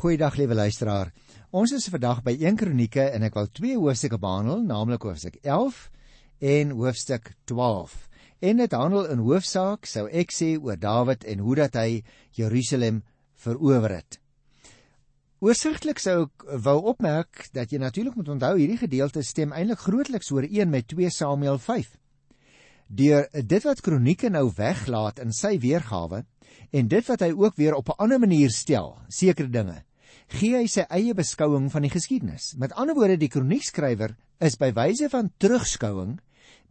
Goeiedag liewe luisteraar. Ons is vandag by 1 Kronieke en ek wil twee hoofstukke behandel, naamlik hoofstuk 11 en hoofstuk 12. En dit handel in hoofsaak, sou ek sê, oor Dawid en hoe dat hy Jerusalem verower het. Oorsigtelik sou ek wou opmerk dat jy natuurlik moet onthou hierdie gedeelte stem eintlik grootliks ooreen met 2 Samuel 5. Deur dit wat Kronieke nou weglaat in sy weergawe en dit wat hy ook weer op 'n ander manier stel, sekere dinge, gee hy sy eie beskouing van die geskiedenis. Met ander woorde, die kroniekskrywer is by wyse van terugskouing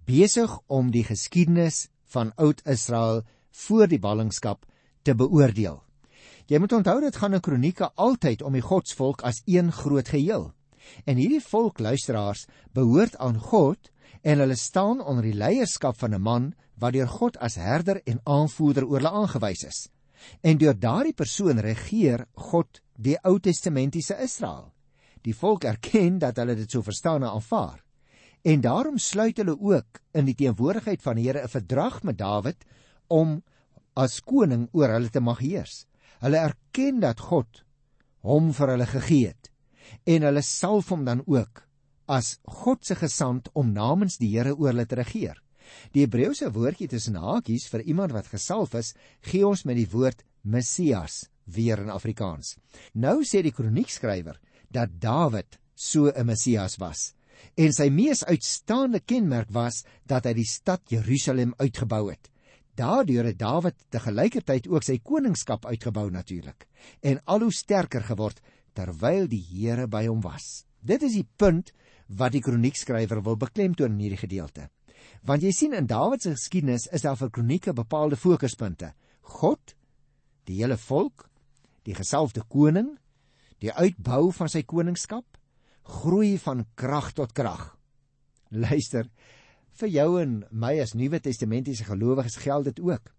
besig om die geskiedenis van Oud-Israel voor die ballingskap te beoordeel. Jy moet onthou dit gaan in kronieke altyd om die godsvolk as een groot geheel. En hierdie volk luisteraars behoort aan God en hulle staan onder die leierskap van 'n man wat deur God as herder en aanvoerder oor hulle aangewys is. En deur daardie persoon regeer God die Ou Testamentiese Israel. Die volk erken dat hulle dit so verstaan en aanvaar. En daarom sluit hulle ook in die teenwoordigheid van die Here 'n verdrag met Dawid om as koning oor hulle te mag heers. Hulle erken dat God hom vir hulle gegee het en hulle salf hom dan ook as God se gesant om namens die Here oor hulle te regeer. Die Hebreëse woordjie tussen hakies vir iemand wat gesalf is, gee ons met die woord Messias weer in Afrikaans. Nou sê die kroniekskrywer dat Dawid so 'n Messias was en sy mees uitstaande kenmerk was dat hy die stad Jerusalem uitgebou het. Daardeur het Dawid te gelykertyd ook sy koningskap uitgebou natuurlik en al hoe sterker geword terwyl die Here by hom was. Dit is die punt wat die kroniekskrywer wil beklemtoon in hierdie gedeelte. Want jy sien in Dawid se geskiedenis is daar vir kronieke bepaalde fokuspunte. God, die hele volk, die gesalfde koning, die uitbou van sy koningskap, groei van krag tot krag. Luister, vir jou en my as Nuwe Testamentiese gelowiges geld dit ook.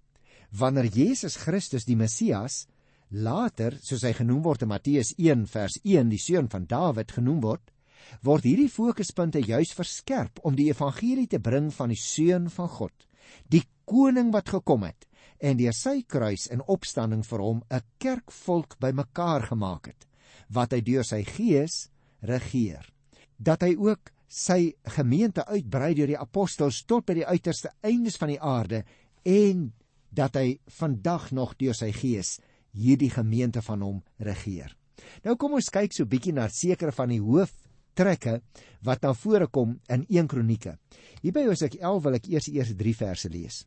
Wanneer Jesus Christus die Messias later, soos hy genoem word in Matteus 1 vers 1, die seun van Dawid genoem word, word hierdie fokuspunte juis verskerp om die evangelie te bring van die seun van God, die koning wat gekom het en deur sy kruis en opstanding vir hom 'n kerkvolk bymekaar gemaak het wat hy deur sy gees regeer dat hy ook sy gemeente uitbrei deur die apostels tot by die uiterste eindes van die aarde en dat hy vandag nog deur sy gees hierdie gemeente van hom regeer. Nou kom ons kyk so bietjie na sekere van die hooftrekke wat na vore kom in 1 Kronieke. Hier by Hosea 11 wil ek eers die eerste 3 verse lees.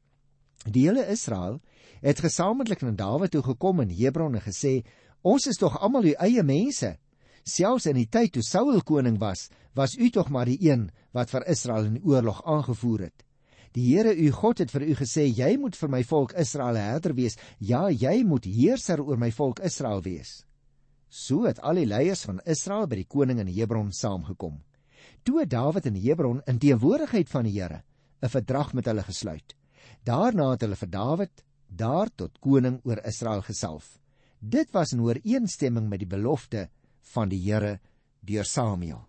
Die hele Israel het gesamentlik na Dawid toe gekom in Hebron en gesê: "Ons is tog almal u eie mense. Selfs in die tyd toe Saul koning was, was u tog maar die een wat vir Israel in oorlog aangevoer het. Die Here u God het vir u gesê: "Jy moet vir my volk Israel herder wees. Ja, jy moet heerser oor my volk Israel wees." So het al die leiers van Israel by die koning in Hebron saamgekom. Toe Dawid in Hebron in teenwoordigheid van die Here 'n verdrag met hulle gesluit. Daarna het hulle vir Dawid daar tot koning oor Israel gesalf. Dit was in ooreenstemming met die belofte van die Here deur Samuel.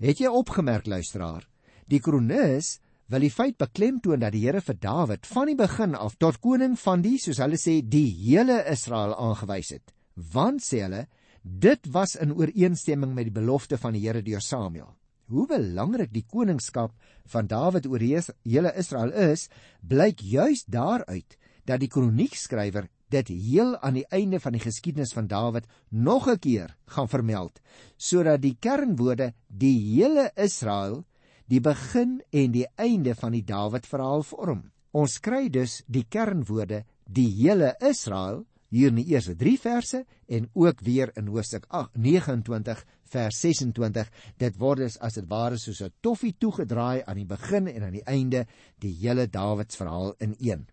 Het jy opgemerk luisteraar, die kronikus wil die feit beklemtoon dat die Here vir Dawid van die begin af tot koning van die, soos hulle sê, die hele Israel aangewys het. Want sê hulle, dit was in ooreenstemming met die belofte van die Here deur Samuel hoe belangrik die koningskap van Dawid oor hele Israel is, blyk juis daaruit dat die kroniekskrywer dit heel aan die einde van die geskiedenis van Dawid nog 'n keer gaan vermeld, sodat die kernwoorde die hele Israel die begin en die einde van die Dawid verhaal vorm. Ons kry dus die kernwoorde die hele Israel hier in die eerste 3 verse en ook weer in hoofstuk 29 vers 26 dit word as dit ware soos 'n toffie toegedraai aan die begin en aan die einde die hele Dawids verhaal in een.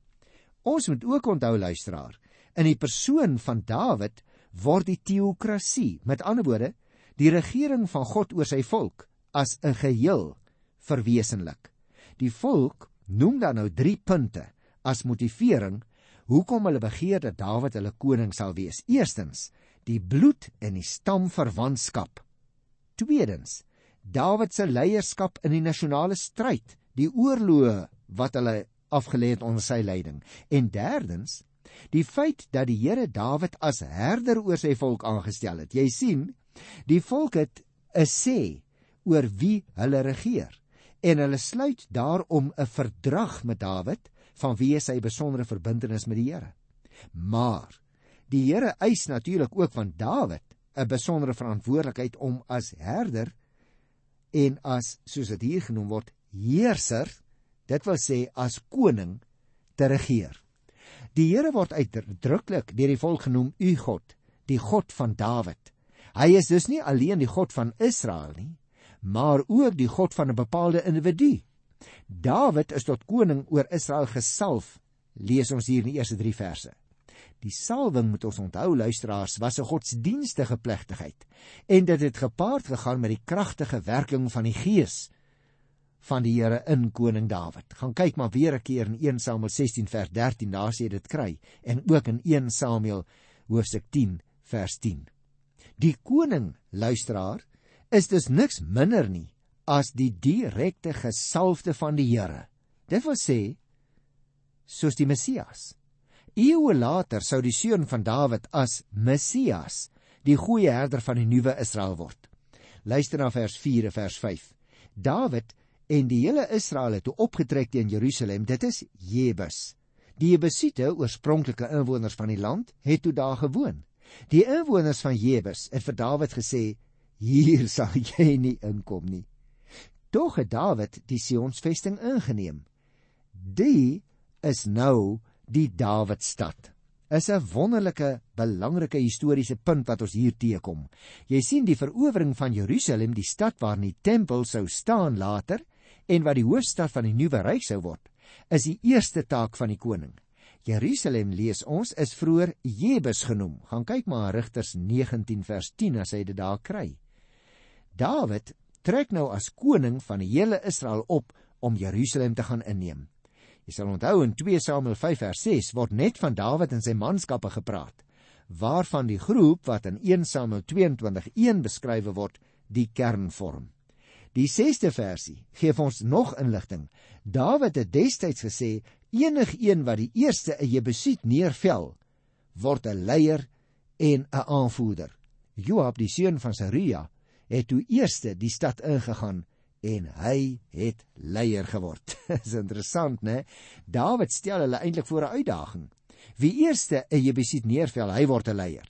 Ons moet ook onthou luisteraar, in die persoon van Dawid word die teokrasie, met ander woorde, die regering van God oor sy volk as 'n geheel verwesenlik. Die volk noem dan nou 3 punte as motivering hoekom hulle begeer dat Dawid hulle koning sal wees. Eerstens, die bloed en die stamverwantskap. Tweedens, Dawid se leierskap in die nasionale stryd, die oorloë wat hulle afgelê het onder sy leiding. En derdens, Die feit dat die Here Dawid as herder oor sy volk aangestel het. Jy sien, die volk het 'n sê oor wie hulle regeer en hulle sluit daarom 'n verdrag met Dawid vanweë sy besondere verbintenis met die Here. Maar die Here eis natuurlik ook van Dawid 'n besondere verantwoordelikheid om as herder en as soos dit hier genoem word heerser, dit wil sê as koning te regeer. Die Here word uitdruklik deur die volk genoem u God, die God van Dawid. Hy is dus nie alleen die God van Israel nie, maar ook die God van 'n bepaalde individu. Dawid is tot koning oor Israel gesalf, lees ons hier in die eerste 3 verse. Die salwing moet ons onthou luisteraars was 'n godsdienstige plegtigheid en dit het gepaard gegaan met die kragtige werking van die Gees van die Here in koning Dawid. Gaan kyk maar weer 'n keer in 1 Samuel 16 vers 13 daar sê dit kry en ook in 1 Samuel hoofstuk 10 vers 10. Die koning luisteraar is dus niks minder nie as die direkte gesalfde van die Here. Dit wil sê soos die Messias. Eeue later sou die seun van Dawid as Messias, die goeie herder van die nuwe Israel word. Luister na vers 4 en vers 5. Dawid en die hele Israel het opgetrek teen Jerusalem. Dit is Jebus. Die Jebusiete, oorspronklike inwoners van die land, het toe daar gewoon. Die inwoners van Jebus het vir Dawid gesê: "Hier sal jy nie inkom nie." Tog het Dawid die Sionsvesting ingeneem. Die is nou die Dawidstad. Is 'n wonderlike, belangrike historiese punt wat ons hier teekom. Jy sien die verowering van Jerusalem, die stad waar die tempel sou staan later en wat die hoofstad van die nuwe ryk sou word, is die eerste taak van die koning. Jerusalem lees ons is vroeër Jebus genoem. Gaan kyk maar Rigters 19 vers 10 as hy dit daar kry. Dawid trek nou as koning van die hele Israel op om Jerusalem te gaan inneem. Jy sal onthou in 2 Samuel 5 vers 6 word net van Dawid en sy manskappe gepraat, waarvan die groep wat in 1 Samuel 22:1 beskryf word, die kern vorm. Die 6ste versie gee ons nog inligting. Dawid het destyds gesê enigeen wat die eerste 'n Jebusiet neervel, word 'n leier en 'n aanvoerder. Joab, die seun van Seruja, het toe eerste die stad ingegaan en hy het leier geword. Dis interessant, né? Dawid stel hulle eintlik voor 'n uitdaging. Wie eerste 'n Jebusiet neervel, hy word 'n leier.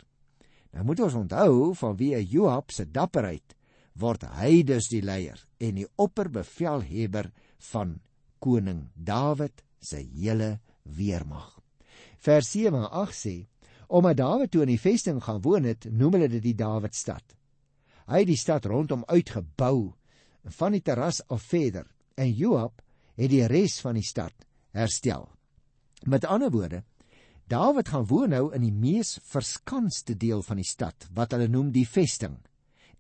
Nou moet ons onthou van wie Joab se dapperheid word hy dus die leier en die opperbevelhebber van koning Dawid se hele weermag. Vers 7 en 8 sê: Omdat Dawid toe in die vesting gaan woon het, noem hulle dit die Dawidstad. Hy het die stad rondom uitgebou van die terras af verder en Joab het die res van die stad herstel. Met ander woorde, Dawid gaan woon nou in die mees verskanste deel van die stad wat hulle noem die vesting.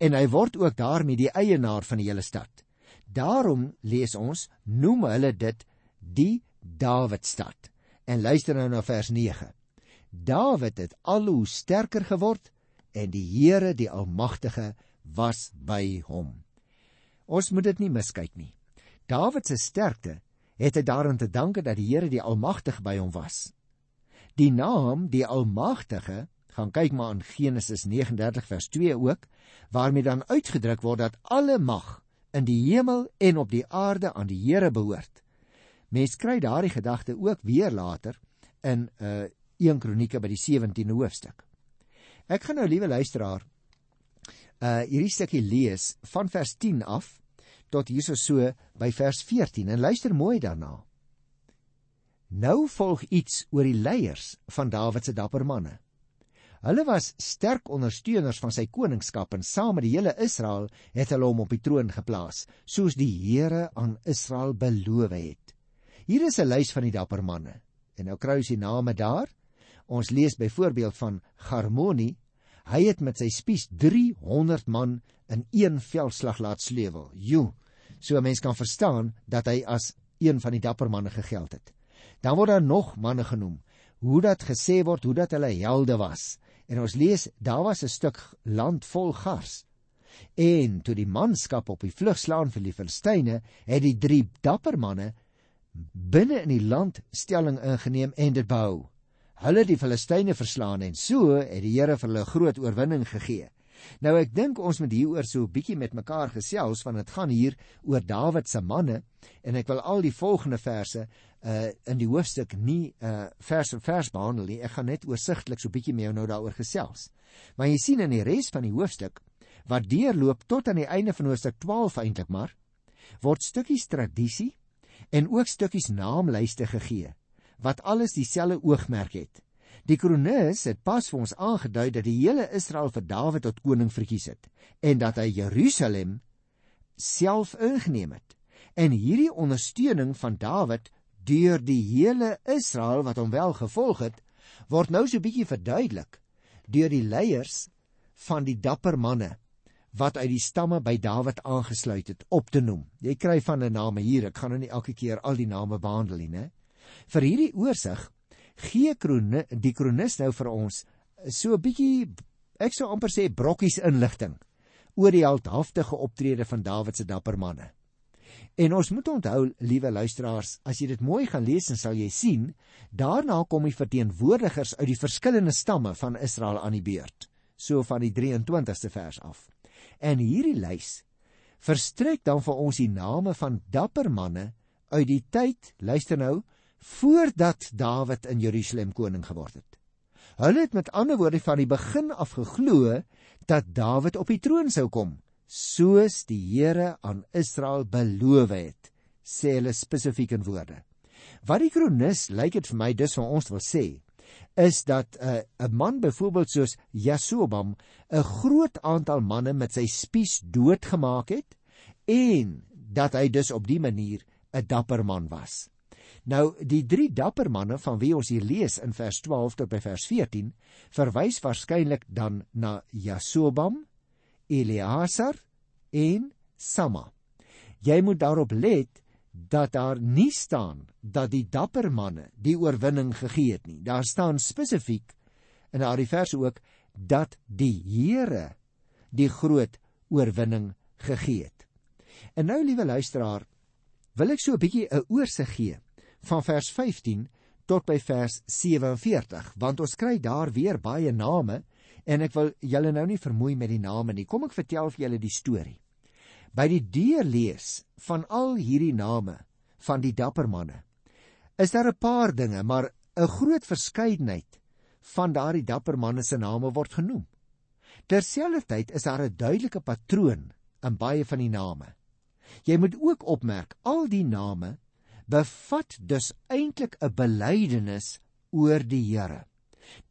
En hy word ook daarmee die eienaar van die hele stad. Daarom lees ons noem hulle dit die Dawidstad. En luister nou na vers 9. Dawid het al hoe sterker geword en die Here die Almagtige was by hom. Ons moet dit nie miskyk nie. Dawid se sterkte het hy daarin te danke dat die Here die Almagtige by hom was. Die naam die Almagtige, gaan kyk maar in Genesis 39 vers 2 ook, waarmee dan uitgedruk word dat alle mag in die hemel en op die aarde aan die Here behoort. Mens kry daardie gedagte ook weer later in 'n uh, 1 Kronieke by die 17de hoofstuk. Ek gaan nou liewe luisteraar uh hierdie stukkie lees van vers 10 af tot hierso so by vers 14 en luister mooi daarna. Nou volg iets oor die leiers van Dawid se dapper manne. Hulle was sterk ondersteuners van sy koningskap en saam met die hele Israel het hulle hom op die troon geplaas, soos die Here aan Israel beloof het. Hier is 'n lys van die dapper manne. En nou kry ons die name daar. Ons lees byvoorbeeld van Garmoni, Hy het met sy spies 300 man in een veldslag laat sleuwel. Jo, so 'n mens kan verstaan dat hy as een van die dapper manne gegeld het. Dan word daar nog manne genoem. Hoe dat gesê word hoe dat hulle helde was. En ons lees daar was 'n stuk land vol gars. En toe die manskap op die vlug slaan vir die Filistyne, het die drie dapper manne binne in die land stelling ingeneem en dit bou. Hulle die Filistyne verslaan en so het die Here vir hulle groot oorwinning gegee. Nou ek dink ons moet hieroor so 'n bietjie met mekaar gesels want dit gaan hier oor Dawid se manne en ek wil al die volgende verse uh in die hoofstuk nie uh vers vir vers behandel nie. Ek gaan net oorsigtelik so 'n bietjie met jou nou daaroor gesels. Maar jy sien in die res van die hoofstuk wat deurloop tot aan die einde van hoofstuk 12 eintlik maar word stukkies tradisie en ook stukkies naamlyste gegee wat alles dieselfde oogmerk het. Die kronikus het pas vir ons aangedui dat die hele Israel vir Dawid tot koning verkies het en dat hy Jerusalem self ingeneem het. En hierdie ondersteuning van Dawid deur die hele Israel wat hom wel gevolg het, word nou so bietjie verduidelik deur die leiers van die dapper manne wat uit die stamme by Dawid aangesluit het op te noem. Jy kry van 'n name hier, ek gaan nou nie elke keer al die name behandel nie, né? Vir hierdie oorsig gee krone die kronikus nou vir ons so 'n bietjie ek sou amper sê brokkies inligting oor die heldhaftige optrede van Dawid se dapper manne. En ons moet onthou, liewe luisteraars, as jy dit mooi gaan lees en sal jy sien, daarna kom die verteenwoordigers uit die verskillende stamme van Israel aan die beurt, so van die 23ste vers af. En hierdie lys verstrek dan vir ons die name van dapper manne uit die tyd, luister nou, voordat Dawid in Jerusalem koning geword het. Hulle het met ander woorde van die begin af geglo dat Dawid op die troon sou kom, soos die Here aan Israel beloof het, sê hulle spesifiek in woorde. Wat die kronikus lyk dit vir my dus van ons wil sê, is dat 'n uh, 'n man byvoorbeeld soos Jasobam 'n groot aantal manne met sy spies doodgemaak het en dat hy dus op die manier 'n dapper man was. Nou die drie dapper manne van wie ons hier lees in vers 12 tot by vers 14 verwys waarskynlik dan na Jasobam, Eleazar en Sama. Jy moet daarop let dat daar nie staan dat die dapper manne die oorwinning gegee het nie. Daar staan spesifiek in daardie vers ook dat die Here die groot oorwinning gegee het. En nou liewe luisteraar, wil ek so 'n bietjie 'n oorsig gee van vers 15 tot by vers 47, want ons kry daar weer baie name en ek wil julle nou nie vermoei met die name nie. Kom ek vertel vir julle die storie. By die deurlees van al hierdie name van die dapper manne is daar 'n paar dinge, maar 'n groot verskeidenheid van daardie dapper manne se name word genoem. Terselfdertyd is daar 'n duidelike patroon in baie van die name. Jy moet ook opmerk, al die name bevat dus eintlik 'n belydenis oor die Here.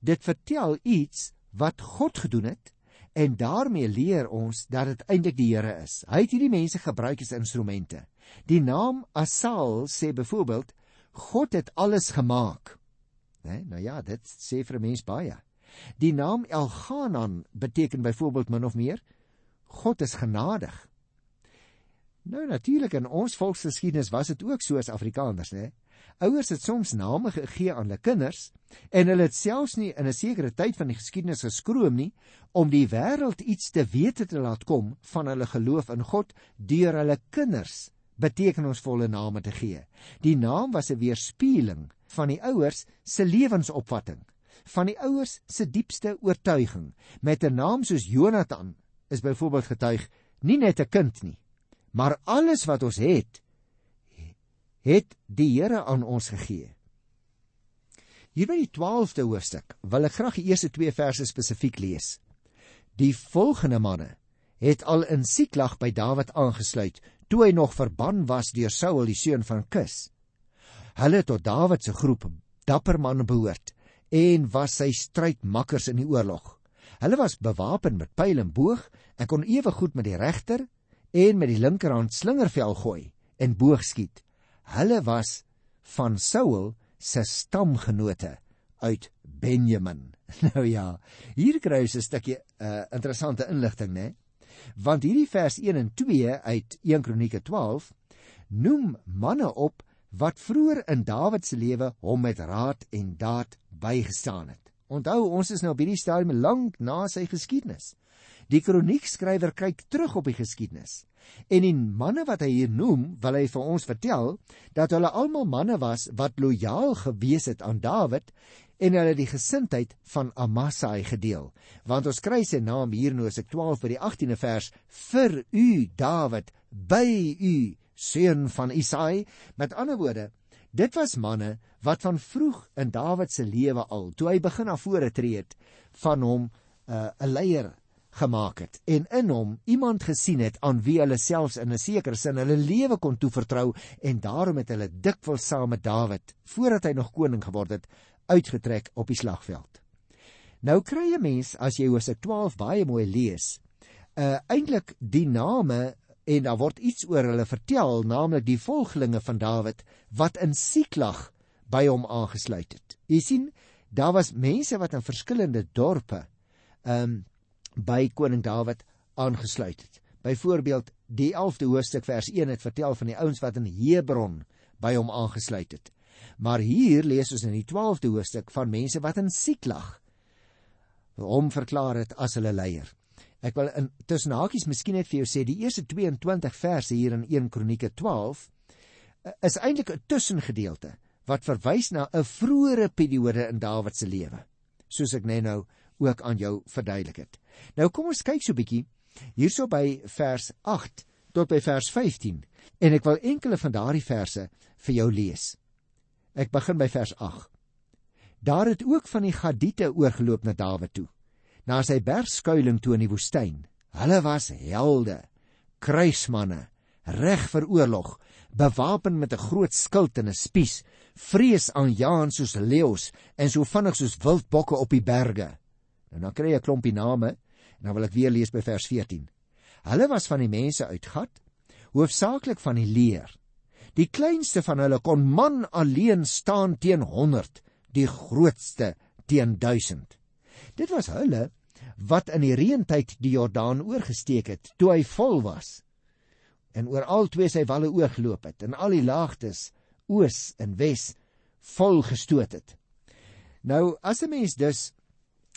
Dit vertel iets wat God gedoen het En daarmee leer ons dat dit eintlik die Here is. Hy het hierdie mense gebruik as instrumente. Die naam Asal sê byvoorbeeld God het alles gemaak. Né? Nee, nou ja, dit sê vir 'n mens baie. Die naam Elganan beteken byvoorbeeld min of meer God is genadig. Nou natuurlik in ons volksgeskiedenis was dit ook so as Afrikaners, né? Ouers het soms name gegee aan hulle kinders en hulle het selfs nie in 'n sekere tyd van die geskiedenis geskroom nie om die wêreld iets te wete te laat kom van hulle geloof in God deur hulle kinders betekenisvolle name te gee. Die naam was 'n weerspieëling van die ouers se lewensopvatting, van die ouers se diepste oortuiging. Met 'n naam soos Jonathan is byvoorbeeld getuig nie net 'n kind nie, maar alles wat ons het het die Here aan ons gegee. Hier by die 12de hoofstuk wil ek graag die eerste 2 verse spesifiek lees. Die volgende manne het al in Siklag by Dawid aangesluit toe hy nog verban was deur Saul die seun van Kis. Hulle tot Dawid se groep dapper manne behoort en was sy strydmakkers in die oorlog. Hulle was bewapen met pyl en boog en kon ewe goed met die regter en met die linkerhand slingervel gooi en boog skiet. Hulle was van Saul se stamgenote uit Benjamin. Nou ja, hier kry ons 'n stukkie uh, interessante inligting, né? Want hierdie vers 1 en 2 uit 1 Kronieke 12 noem manne op wat vroeër in Dawid se lewe hom met raad en daad bygestaan het. Onthou, ons is nou op hierdie stadium lank na sy geskiedenis. Die kroniekskrywer kyk terug op die geskiedenis En die manne wat hy hier noem, wil hy vir ons vertel dat hulle almal manne was wat lojaal gewees het aan Dawid en hulle die gesindheid van Amasai gedeel. Want ons kry sy naam hier in Hosea 12 by die 18de vers vir u Dawid by u seun van Isai. Met ander woorde, dit was manne wat van vroeg in Dawid se lewe al, toe hy begin na vore tree het, van hom 'n uh, leier gemaak het en in hom iemand gesien het aan wie hulle selfs in 'n sekere sin hulle lewe kon toevertrou en daarom het hulle dikwels saam met Dawid voordat hy nog koning geword het uitgetrek op die slagveld. Nou kry 'n mens as jy Hosea 12 baie mooi lees, uh eintlik die name en daar word iets oor hulle vertel, naamlik die volgelinge van Dawid wat in Siklag by hom aangesluit het. Jy sien, daar was mense wat in verskillende dorpe ehm um, by koning Dawid aangesluit het. Byvoorbeeld, die 11de hoofstuk vers 1 het vertel van die ouens wat in Hebron by hom aangesluit het. Maar hier lees ons in die 12de hoofstuk van mense wat in Siklag hom verklaar het as hulle leier. Ek wil in tussen hakies miskien net vir jou sê die eerste 22 verse hier in 1 Kronieke 12 eh, is eintlik 'n tussengedeelte wat verwys na 'n vroeëre periode in Dawid se lewe. Soos ek net nou ook aan jou verduidelik het. Nou kom ons kyk so 'n bietjie hierso by vers 8 tot by vers 15 en ek wil enkele van daardie verse vir jou lees. Ek begin by vers 8. Daar het ook van die Gadiete oorgeloop na Dawid toe na sy bergskuiling toe in die woestyn. Hulle was helde, kruismanne, reg vir oorlog, bewapen met 'n groot skild en 'n spies, vrees aan Jaan soos leeu's en so vinnig soos wildbokke op die berge. Nou dan kry jy 'n klompie name dan wil ek weer lees by vers 14. Hulle was van die mense uit Gat, hoofsaaklik van die leer. Die kleinste van hulle kon man alleen staan teen 100, die grootste teen 1000. Dit was hulle wat in die reentyd die Jordaan oorgesteek het toe hy vol was en oor al twee sy walle oorgeloop het en al die laagtes oos en wes vol gestoot het. Nou as 'n mens dus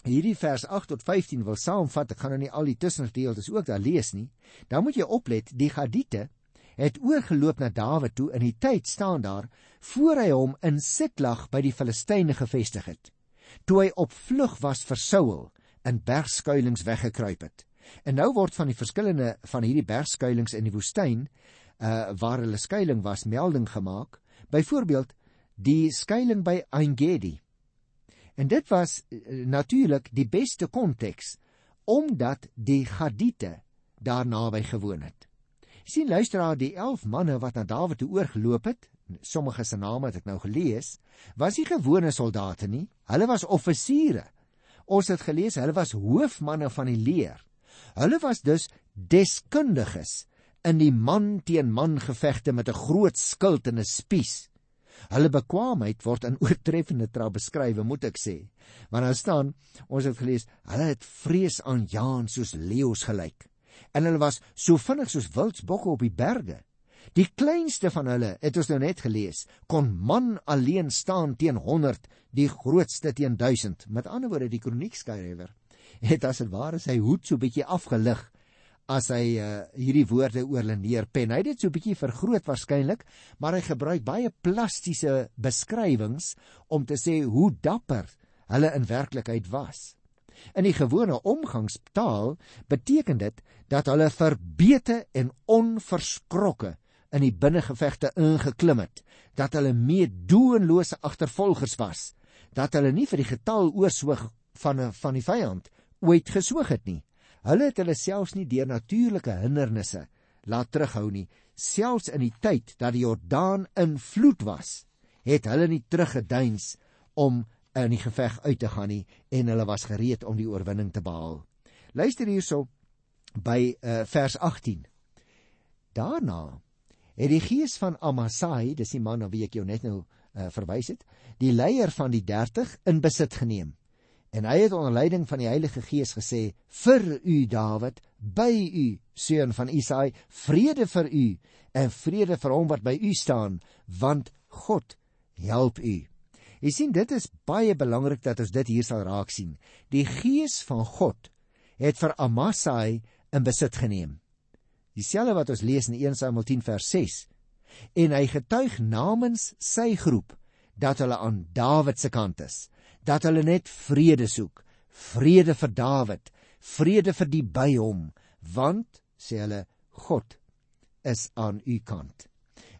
hierdie vers 8 tot 15 wil saamvat, ek gaan nou nie al die tussengedeeltes ook daar lees nie, dan moet jy oplet, die Gadite het oorgeloop na Dawid toe in die tyd staan daar voor hy hom in Siklag by die Filistyne gevestig het toe hy op vlug was vir Saul in bergskuilings weggekruip het. En nou word van die verskillende van hierdie bergskuilings in die woestyn uh waar hulle skuilings was melding gemaak, byvoorbeeld die skuilings by Engedi. En dit was uh, natuurlik die beste konteks omdat die Gadite daar naby gewoon het. Sien luisteraar, die 11 manne wat na Dawid toe oorgeloop het, sommige se name het ek nou gelees, was nie gewone soldate nie. Hulle was offisiere. Ons het gelees hulle was hoofmanne van die leer. Hulle was dus deskundiges in die man teen man gevegte met 'n groot skild en 'n spies. Hulle bekwaamheid word in oortreffende trap beskryf, moet ek sê. Want daar staan, ons het gelees, hulle het vrees aan Jaan soos leeu's gelyk. En hulle was so vinnig soos wildsbokke op die berge. Die kleinste van hulle, het ons nou net gelees, kon man alleen staan teen 100, die grootste teen 1000. Met ander woorde, die kroniekskrywer het as dit ware sy hoed so bietjie afgelig as hy uh, hierdie woorde oor Linier pen. Hy het dit so bietjie vergroot waarskynlik, maar hy gebruik baie plastiese beskrywings om te sê hoe dapper hulle in werklikheid was. In die gewone omgangstaal beteken dit dat hulle verbete en onverskrokke in die binnengevegte ingeklim het, dat hulle meedoenlose agtervolgers was, dat hulle nie vir die getal oorswig van 'n van die vyand ooit geswoeg het nie. Hulle het hulle selfs nie deur natuurlike hindernisse laat terughou nie, selfs in die tyd dat die Jordaan in vloed was, het hulle nie teruggeduins om in die geveg uit te gaan nie en hulle was gereed om die oorwinning te behaal. Luister hierso by uh, vers 18. Daarna het die gees van Amasai, dis die man na wie ek jou net nou uh, verwys het, die leier van die 30 in besit geneem. En hy het onder leiding van die Heilige Gees gesê: "Vir u Dawid, by u, seun van Isaai, vrede vir u en vrede vir hom wat by u staan, want God help u." Jy sien dit is baie belangrik dat ons dit hier sal raak sien. Die Gees van God het vir Amasai in besit geneem. Dieselfde wat ons lees in 1 Samuel 10 vers 6. En hy getuig namens sy groep dat hulle aan Dawid se kant is, dat hulle net vrede soek, vrede vir Dawid, vrede vir die by hom, want sê hulle God is aan u kant.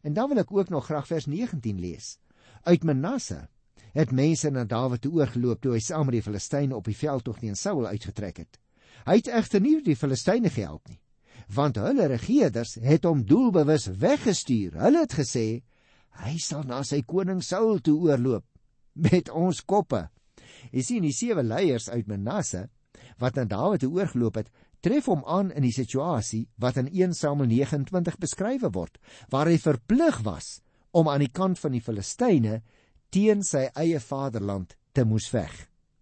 En dan wil ek ook nog graag vers 19 lees. Uit Manasse het mense na Dawid toe oorgeloop toe hy saam met die Filistyne op die veldtog teen Saul uitgetrek het. Hy het egter nie die Filistyne gehelp nie, want hulle regerders het hom doelbewus weggestuur. Hulle het gesê hy sal na sy koning Saul toe oorloop met ons koppe. Jy sien die sewe leiers uit Manasse wat na Dawid toe oorgeloop het, tref hom aan in die situasie wat in 1 Samuel 29 beskrywe word, waar hy verplig was om aan die kant van die Filistyne teen sy eie vaderland te moes veg.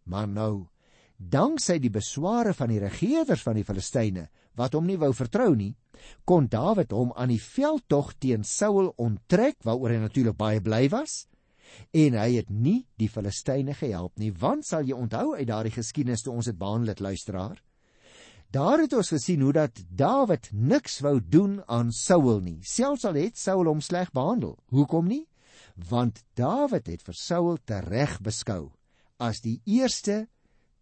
Maar nou, danksy die besware van die regerders van die Filistyne wat hom nie wou vertrou nie, kon Dawid hom aan die veldtog teen Saul onttrek waaroor hy natuurlik baie bly was. En hy het nie die Filistyne gehelp nie, want sal jy onthou uit daardie geskiedenis toe ons dit behandel het luisteraar, Daar het ons gesien hoe dat Dawid niks wou doen aan Saul nie. Selfs al het Saul hom sleg behandel. Hoekom nie? Want Dawid het vir Saul tereg beskou as die eerste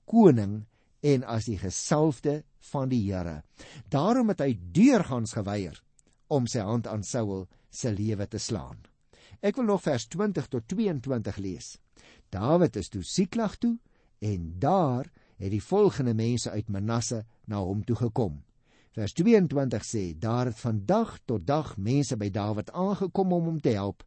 koning en as die gesalfde van die Here. Daarom het hy deurgangs geweier om sy hand aan Saul se lewe te slaan. Ek wil nog vers 20 tot 22 lees. Dawid is toe Siklag toe en daar het die volgende mense uit Manasse na hom toe gekom. Vers 22 sê: Daar het van dag tot dag mense by Dawid aangekom om hom te help,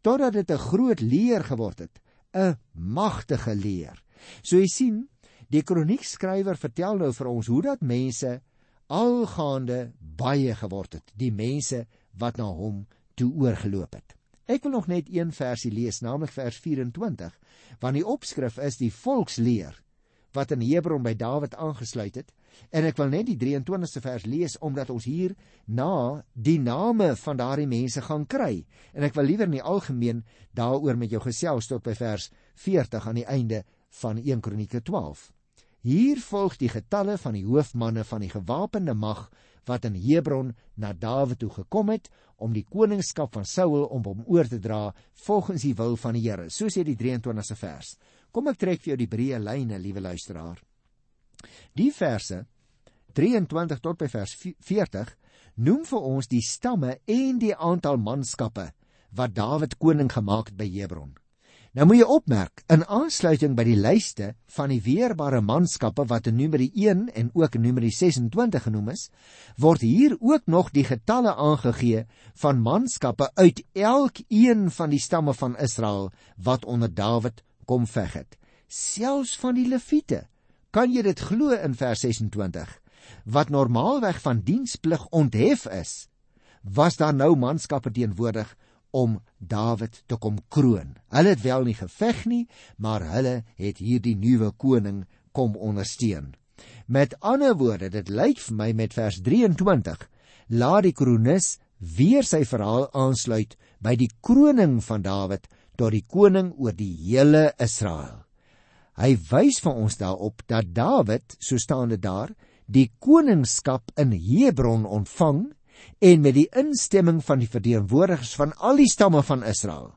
totdat dit 'n groot leer geword het, 'n magtige leer. So jy sien, die kroniekskrywer vertel nou vir ons hoe dat mense algaande baie geword het, die mense wat na hom toe oorgeloop het. Ek wil nog net een versie lees, naamlik vers 24, want die opskrif is die volksleer wat in Hebron by Dawid aangesluit het. En ek wil net die 23ste vers lees omdat ons hier na die name van daardie mense gaan kry. En ek wil liewer in die algemeen daaroor met jou gesels tot by vers 40 aan die einde van 1 Kronieke 12. Hier volg die getalle van die hoofmanne van die gewapende mag wat in Hebron na Dawid toe gekom het om die koningskap van Saul om hom oor te dra volgens die wil van die Here. So sê die 23ste vers. Kom ek trek vir jou die breë lyne, liewe luisteraar. Die verse 23 tot by vers 40 noem vir ons die stamme en die aantal manskappe wat Dawid koning gemaak het by Hebron. Nou moet jy opmerk, in aansluiting by die lyste van die weerbare manskappe wat in Numeri 1 en ook in Numeri 26 genoem is, word hier ook nog die getalle aangegee van manskappe uit elkeen van die stamme van Israel wat onder Dawid kom veg het. Selfs van die leviete. Kan jy dit glo in vers 26? Wat normaalweg van diensplig onthef is, was daar nou manskappe teenwoordig om Dawid te kom kroon. Hulle het wel nie geveg nie, maar hulle het hierdie nuwe koning kom ondersteun. Met ander woorde, dit lyk vir my met vers 23 laat die kronikus weer sy verhaal aansluit by die kroning van Dawid tot die koning oor die hele Israel. Hy wys vir ons daarop dat Dawid, so staan dit daar, die koningskap in Hebron ontvang en met die instemming van die verteenwoordigers van al die stamme van Israel.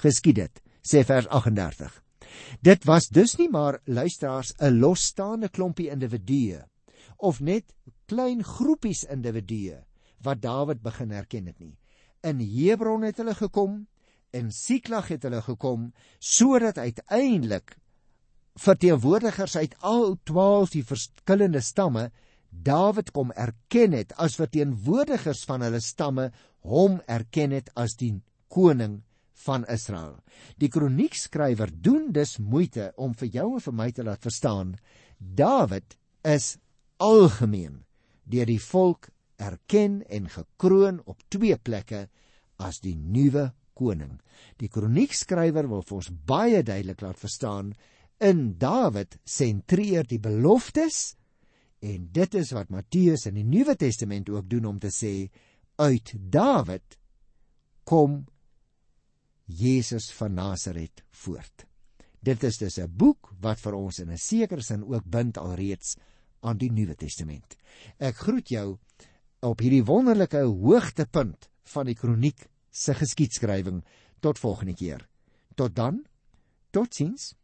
Geskied dit, sê vers 38. Dit was dus nie maar luisteraars 'n losstaande klompie individue of net klein groepies individue wat Dawid begin herken het nie. In Hebron het hulle gekom in Siklag het hulle gekom sodat uiteindelik verteenwoordigers uit al 12 die verskillende stamme Dawid kom erken het as verteenwoordigers van hulle stamme hom erken het as die koning van Israel. Die kroniekskrywer doen dus moeite om vir jou en vir my te laat verstaan Dawid is algemeen deur die volk erken en gekroon op twee plekke as die nuwe koning. Die kroniekskrywer wil vir ons baie duidelik laat verstaan in Dawid sentreer die beloftes en dit is wat Matteus in die Nuwe Testament ook doen om te sê uit Dawid kom Jesus van Nasaret voort. Dit is dus 'n boek wat vir ons in 'n sekere sin ook bind alreeds aan die Nuwe Testament. Ek groet jou op hierdie wonderlike hoogtepunt van die kroniek se geskiedskrywing tot volgende keer. Tot dan. Totsiens.